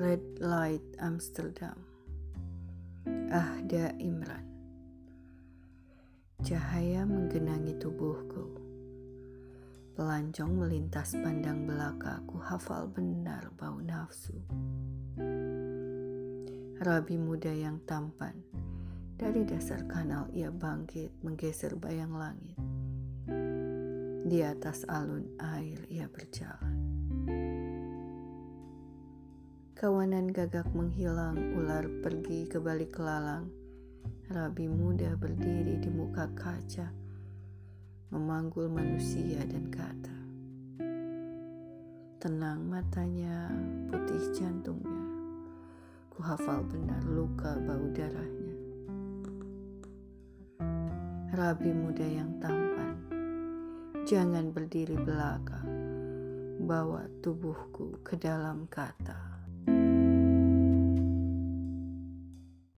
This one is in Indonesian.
Red Light Amsterdam. Ahda Imran. Cahaya menggenangi tubuhku. Pelancong melintas pandang belaka Ku hafal benar bau nafsu. Rabi muda yang tampan. Dari dasar kanal ia bangkit Menggeser bayang langit. Di atas alun air ia berjalan Kawanan gagak menghilang, ular pergi ke balik lalang. Rabi muda berdiri di muka kaca, memanggul manusia dan kata. Tenang matanya, putih jantungnya. Ku hafal benar luka bau darahnya. Rabi muda yang tampan, jangan berdiri belaka, bawa tubuhku ke dalam kata.